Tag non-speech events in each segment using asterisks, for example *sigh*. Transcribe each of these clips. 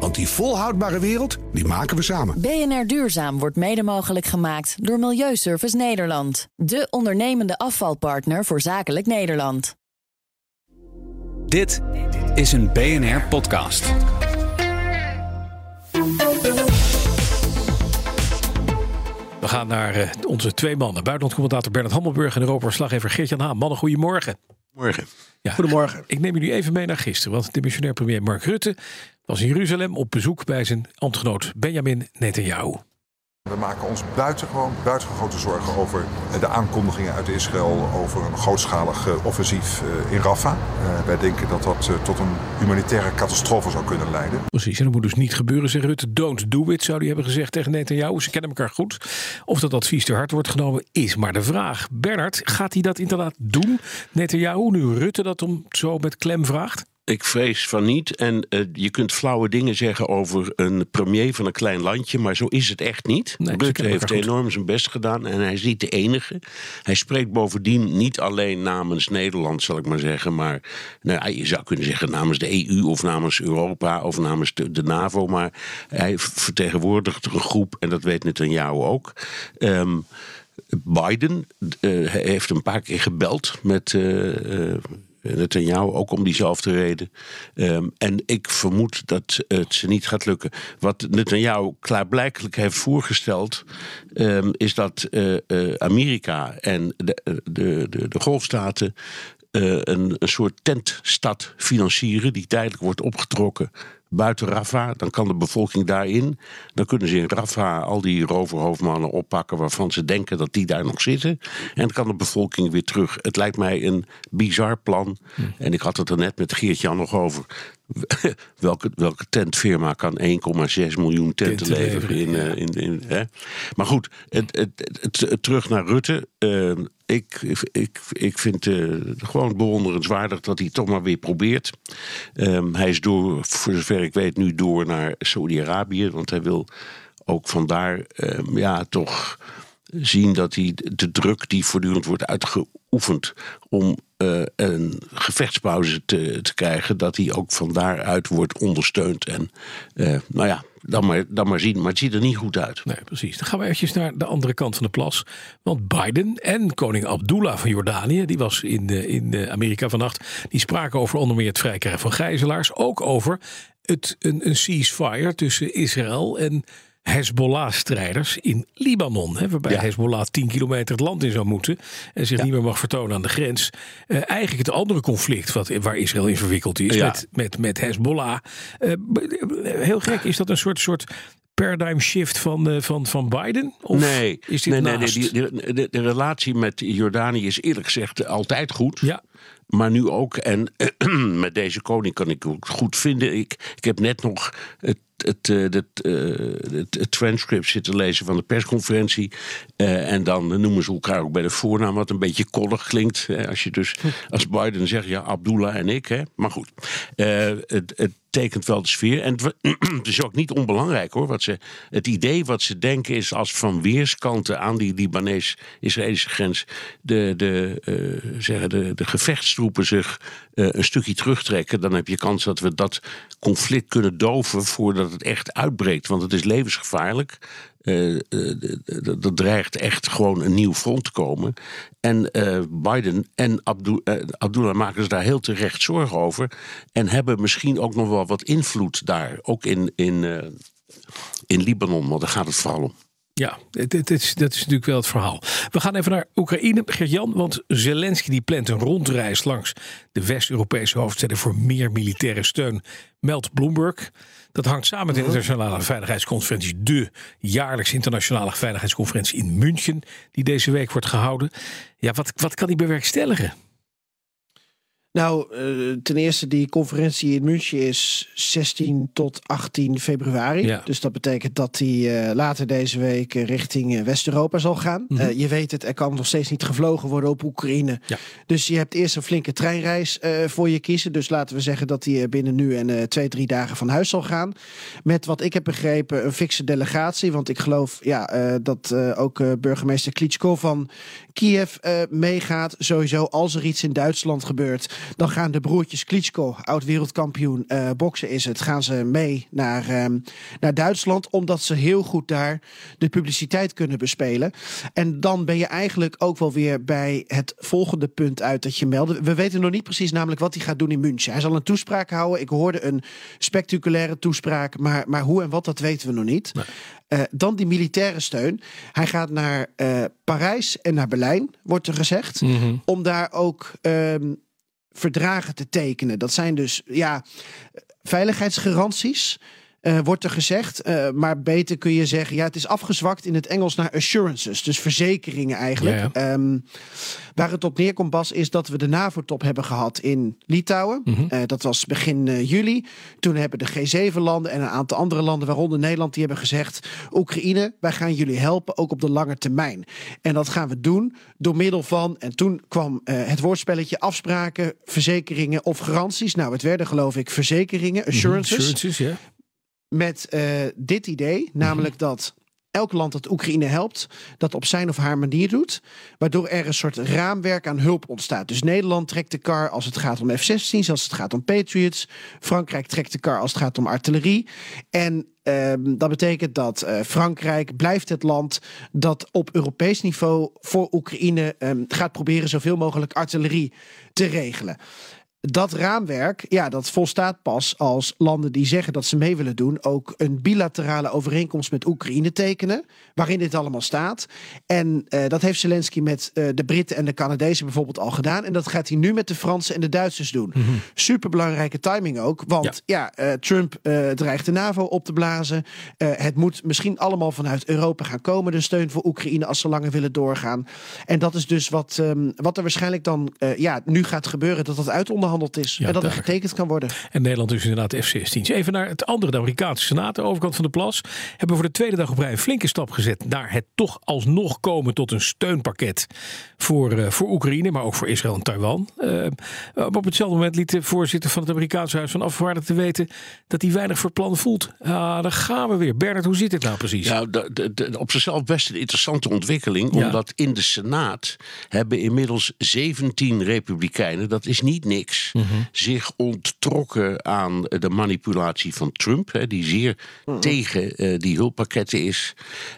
Want die volhoudbare wereld, die maken we samen. BNR Duurzaam wordt mede mogelijk gemaakt door Milieuservice Nederland. De ondernemende afvalpartner voor zakelijk Nederland. Dit is een BNR-podcast. We gaan naar uh, onze twee mannen. Buitenlandcommentator Bernard Hammelburg en Europa-verslaggever Geert-Jan Haan. Mannen, goedemorgen. Morgen. Ja, Goedemorgen. Ik neem jullie even mee naar gisteren. Want de missionair premier Mark Rutte was in Jeruzalem op bezoek bij zijn ambtgenoot Benjamin Netanyahu. We maken ons buitengewoon, buitengewoon grote zorgen over de aankondigingen uit Israël over een grootschalig eh, offensief eh, in Rafah. Wij denken dat dat tot een humanitaire catastrofe zou kunnen leiden. Precies, en dat moet dus niet gebeuren, zegt Rutte. Don't do it, zou hij hebben gezegd tegen Netanyahu. Ze kennen elkaar goed. Of dat advies te hard wordt genomen, is maar de vraag. Bernard, gaat hij dat inderdaad doen? Netanyahu, nu Rutte dat om zo met klem vraagt? Ik vrees van niet. En uh, je kunt flauwe dingen zeggen over een premier van een klein landje, maar zo is het echt niet. Nee, Rutte heeft enorm zijn best gedaan en hij is niet de enige. Hij spreekt bovendien niet alleen namens Nederland, zal ik maar zeggen, maar nou, je zou kunnen zeggen namens de EU of namens Europa of namens de, de NAVO, maar hij vertegenwoordigt een groep en dat weet Netanyahu ook. Um, Biden uh, heeft een paar keer gebeld met. Uh, Netanyahu ook om diezelfde reden. Um, en ik vermoed dat het ze niet gaat lukken. Wat Netanyahu klaarblijkelijk heeft voorgesteld, um, is dat uh, uh, Amerika en de, de, de, de golfstaten een, een soort tentstad financieren die tijdelijk wordt opgetrokken buiten Rafah. Dan kan de bevolking daarin. Dan kunnen ze in Rafah al die roverhoofdmannen oppakken waarvan ze denken dat die daar nog zitten. En dan kan de bevolking weer terug. Het lijkt mij een bizar plan. En ik had het er net met Geert-Jan nog over. *laughs* welke, welke tentfirma kan 1,6 miljoen tenten, leveren? In, ja. in, in, hè? Maar goed, het, het, het, het, terug naar Rutte. Uh, ik, ik, ik vind het uh, gewoon bewonderenswaardig dat hij toch maar weer probeert. Um, hij is door, voor zover ik weet, nu door naar Saudi-Arabië. Want hij wil ook vandaar um, ja, toch zien dat hij de druk die voortdurend wordt uitgeoefend om uh, een gevechtspauze te, te krijgen, dat die ook van daaruit wordt ondersteund. En uh, nou ja, dan maar, dan maar zien. Maar het ziet er niet goed uit. Nee, precies. Dan gaan we eventjes naar de andere kant van de plas. Want Biden en koning Abdullah van Jordanië, die was in, de, in Amerika vannacht, die spraken over onder meer het vrijkrijgen van gijzelaars. Ook over het, een, een ceasefire tussen Israël en Hezbollah-strijders in Libanon. Hè, waarbij ja. Hezbollah 10 kilometer het land in zou moeten. En zich ja. niet meer mag vertonen aan de grens. Uh, eigenlijk het andere conflict wat, waar Israël in verwikkeld is. Ja. Met, met, met Hezbollah. Uh, heel gek, is dat een soort, soort paradigm shift van, uh, van, van Biden? Of nee, is dit nee, nee, nee die, de, de, de, relatie met Jordanië is eerlijk gezegd altijd goed. Ja. Maar nu ook, en *clears throat* met deze koning kan ik het goed vinden. Ik, ik heb net nog het het, het, het, het, het transcript zitten lezen van de persconferentie. Uh, en dan noemen ze elkaar ook bij de voornaam, wat een beetje koddig klinkt. Hè, als je dus als Biden zegt, ja, Abdullah en ik. Hè. Maar goed, het, het tekent wel de sfeer. En *clears throat* het is ook niet onbelangrijk hoor. Wat ze, het idee wat ze denken is als van weerskanten aan die Libanees-Israëlische grens de, de, uh, zeggen de, de gevechtstroepen zich uh, een stukje terugtrekken. Dan heb je kans dat we dat conflict kunnen doven voordat het echt uitbreekt. Want het is levensgevaarlijk. Uh, dat dreigt echt gewoon een nieuw front te komen. En uh, Biden en Abdu Abdullah maken zich daar heel terecht zorgen over. En hebben misschien ook nog wel wat invloed daar. Ook in, in, in Libanon, want daar gaat het vooral om. Ja, is, dat is natuurlijk wel het verhaal. We gaan even naar Oekraïne, Gert-Jan. Want Zelensky die plant een rondreis langs de West-Europese hoofdsteden voor meer militaire steun, meldt Bloomberg. Dat hangt samen met de Internationale Veiligheidsconferentie, de jaarlijks internationale veiligheidsconferentie in München, die deze week wordt gehouden. Ja, wat, wat kan die bewerkstelligen? Nou, uh, ten eerste die conferentie in München is 16 tot 18 februari. Ja. Dus dat betekent dat die uh, later deze week uh, richting West-Europa zal gaan. Mhm. je weet het, er kan nog steeds niet gevlogen worden op Oekraïne. Ja. Dus je hebt eerst een flinke treinreis voor je kiezen. Dus laten we zeggen dat die binnen nu en twee, drie dagen van huis zal gaan. Met wat ik heb begrepen, een fikse delegatie. Want ik geloof ja, dat ook burgemeester Klitschko van Kiev meegaat. Sowieso, als er iets in Duitsland gebeurt dan gaan de broertjes Klitschko, oud wereldkampioen uh, boksen is het, gaan ze mee naar, um, naar Duitsland. Omdat ze heel goed daar de publiciteit kunnen bespelen. En dan ben je eigenlijk ook wel weer bij het volgende punt uit dat je meldde. We weten nog niet precies namelijk wat hij gaat doen in München. Hij zal een toespraak houden. Ik hoorde een spectaculaire toespraak, maar, maar hoe en wat, dat weten we nog niet. Nee. Uh, dan die militaire steun. Hij gaat naar uh, Parijs en naar Berlijn, wordt er gezegd. Mm -hmm. Om daar ook um, verdragen te tekenen. Dat zijn dus ja, veiligheidsgaranties. Uh, wordt er gezegd. Uh, maar beter kun je zeggen, ja, het is afgezwakt in het Engels naar assurances. Dus verzekeringen eigenlijk. Ja, ja. Um, waar het op neerkomt, Bas, is dat we de NAVO-top hebben gehad in Litouwen. Mhm. Uh, dat was begin juli. Toen hebben de G7-landen en een aantal andere landen, waaronder Nederland, die hebben gezegd: Oekraïne, wij gaan jullie helpen, ook op de lange termijn. En dat gaan we doen door middel van. En toen kwam het woordspelletje afspraken, verzekeringen of garanties. Nou, het werden geloof ik verzekeringen, assurances. Assurances, ja. Met uh, dit idee, namelijk dat elk land dat Oekraïne helpt, dat op zijn of haar manier doet, waardoor er een soort raamwerk aan hulp ontstaat. Dus Nederland trekt de kar als het gaat om F-16's, als het gaat om Patriots. Frankrijk trekt de kar als het gaat om artillerie. En um, dat betekent dat uh, Frankrijk blijft het land dat op Europees niveau voor Oekraïne um, gaat proberen zoveel mogelijk artillerie te regelen dat raamwerk, ja, dat volstaat pas als landen die zeggen dat ze mee willen doen, ook een bilaterale overeenkomst met Oekraïne tekenen, waarin dit allemaal staat. En uh, dat heeft Zelensky met uh, de Britten en de Canadezen bijvoorbeeld al gedaan. En dat gaat hij nu met de Fransen en de Duitsers doen. Mhm. Superbelangrijke timing ook, want ja, ja uh, Trump dreigt de NAVO op te blazen. het moet misschien allemaal vanuit Europa gaan komen, de steun voor Oekraïne als ze langer willen doorgaan. En dat is dus wat, um, wat er waarschijnlijk dan ja, nu gaat gebeuren, dat dat is. Ja, en dat er getekend kan worden. En Nederland is inderdaad F-16's. Even naar het andere, de Amerikaanse Senaat, de overkant van de plas. Hebben voor de tweede dag op rij een flinke stap gezet naar het toch alsnog komen tot een steunpakket voor, uh, voor Oekraïne, maar ook voor Israël en Taiwan. Uh, op hetzelfde moment liet de voorzitter van het Amerikaanse Huis van Afgevaardigden weten dat hij weinig voor plan voelt. Ah, daar gaan we weer. Bernard, hoe zit het nou precies? Ja, de, de, de, op zichzelf best een interessante ontwikkeling. Ja. Omdat in de Senaat hebben inmiddels 17 republikeinen, dat is niet niks, Mhm. zich onttrokken aan de manipulatie van Trump. Hè, die zeer Mhm. tegen uh, die hulppakketten is.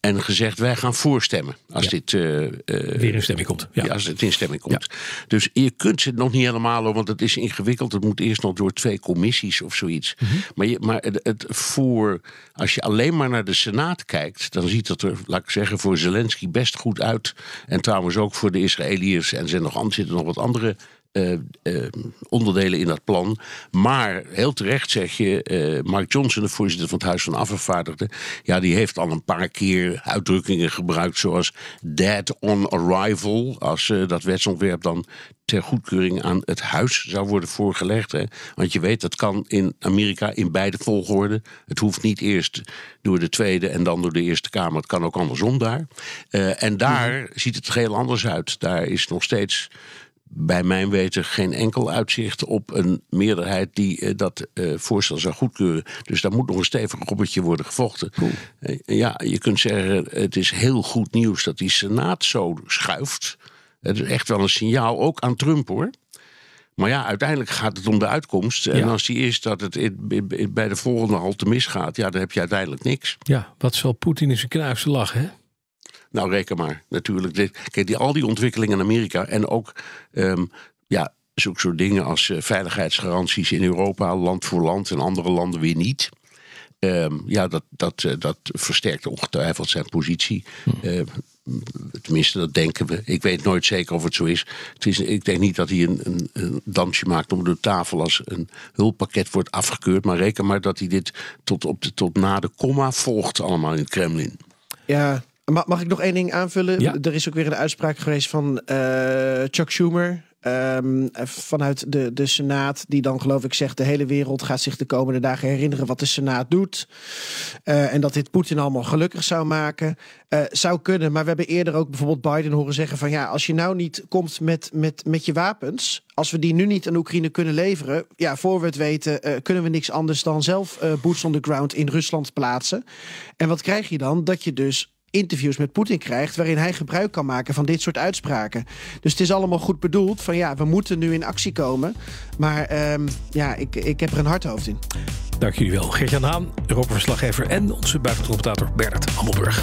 En gezegd, wij gaan voorstemmen als Ja. dit... uh, Weer in stemming komt. Ja. ja, als het in stemming komt. Dus je kunt ze nog niet helemaal, want het is ingewikkeld. Het moet eerst nog door twee commissies of zoiets. Mhm. Maar, je, maar het, het voor, als je alleen maar naar de Senaat kijkt, dan ziet het er, laat ik zeggen, voor Zelensky best goed uit. En trouwens ook voor de Israëliërs. En er zijn nog, zitten nog wat andere uh, uh, onderdelen in dat plan. Maar heel terecht zeg je, uh, Mark Johnson, de voorzitter van het Huis van Afgevaardigden, ja, die heeft al een paar keer uitdrukkingen gebruikt zoals dead on arrival, als dat wetsontwerp dan ter goedkeuring aan het huis zou worden voorgelegd. Hè? Want je weet, dat kan in Amerika in beide volgorde. Het hoeft niet eerst door de Tweede en dan door de Eerste Kamer. Het kan ook andersom daar. En daar mm -hmm. ziet het heel anders uit. Daar is nog steeds bij mijn weten geen enkel uitzicht op een meerderheid die uh, dat uh, voorstel zou goedkeuren. Dus daar moet nog een stevig robbertje worden gevochten. Cool. Uh, ja, je kunt zeggen, het is heel goed nieuws dat die Senaat zo schuift. Het is echt wel een signaal, ook aan Trump hoor. Maar ja, uiteindelijk gaat het om de uitkomst. En Ja. als die is dat het bij de volgende halte misgaat, ja, dan heb je uiteindelijk niks. Ja, wat zal Poetin in zijn knuifse lachen, hè? Nou, reken maar. Natuurlijk. Dit- Kijk, die, al die ontwikkelingen in Amerika en ook ehm, ja, zulke soort dingen als eh, veiligheidsgaranties in Europa, land voor land en andere landen weer niet. Ehm, ja, dat, dat, eh, dat versterkt ongetwijfeld zijn positie. Eh, tenminste, dat denken we. Ik weet nooit zeker of het zo is. Het is ik denk niet dat hij een, een, een dansje maakt om de tafel als een hulppakket wordt afgekeurd. Maar reken maar dat hij dit tot, op de, tot na de komma volgt allemaal in het Kremlin. Ja, Ma- mag ik nog één ding aanvullen? Ja. Er is ook weer een uitspraak geweest van eh, Chuck Schumer. ehm, vanuit de, de Senaat, die dan geloof ik zegt: de hele wereld gaat zich de komende dagen herinneren wat de Senaat doet. Eh, en dat dit Poetin allemaal gelukkig zou maken. Uh, zou kunnen, maar we hebben eerder ook bijvoorbeeld Biden horen zeggen: van ja, als je nou niet komt met, met, met je wapens, als we die nu niet aan Oekraïne kunnen leveren, ja, voor we het weten, uh, kunnen we niks anders dan zelf boots on the ground in Rusland plaatsen. En wat krijg je dan? Dat je dus interviews met Poetin krijgt waarin hij gebruik kan maken van dit soort uitspraken. Dus het is allemaal goed bedoeld van ja, we moeten nu in actie komen. Maar um, ja, ik, ik heb er een hard hoofd in. Dank jullie wel. Geert-Jan Haan, Europa-verslaggever en onze buitenlandcommentator Bernard Hammelburg.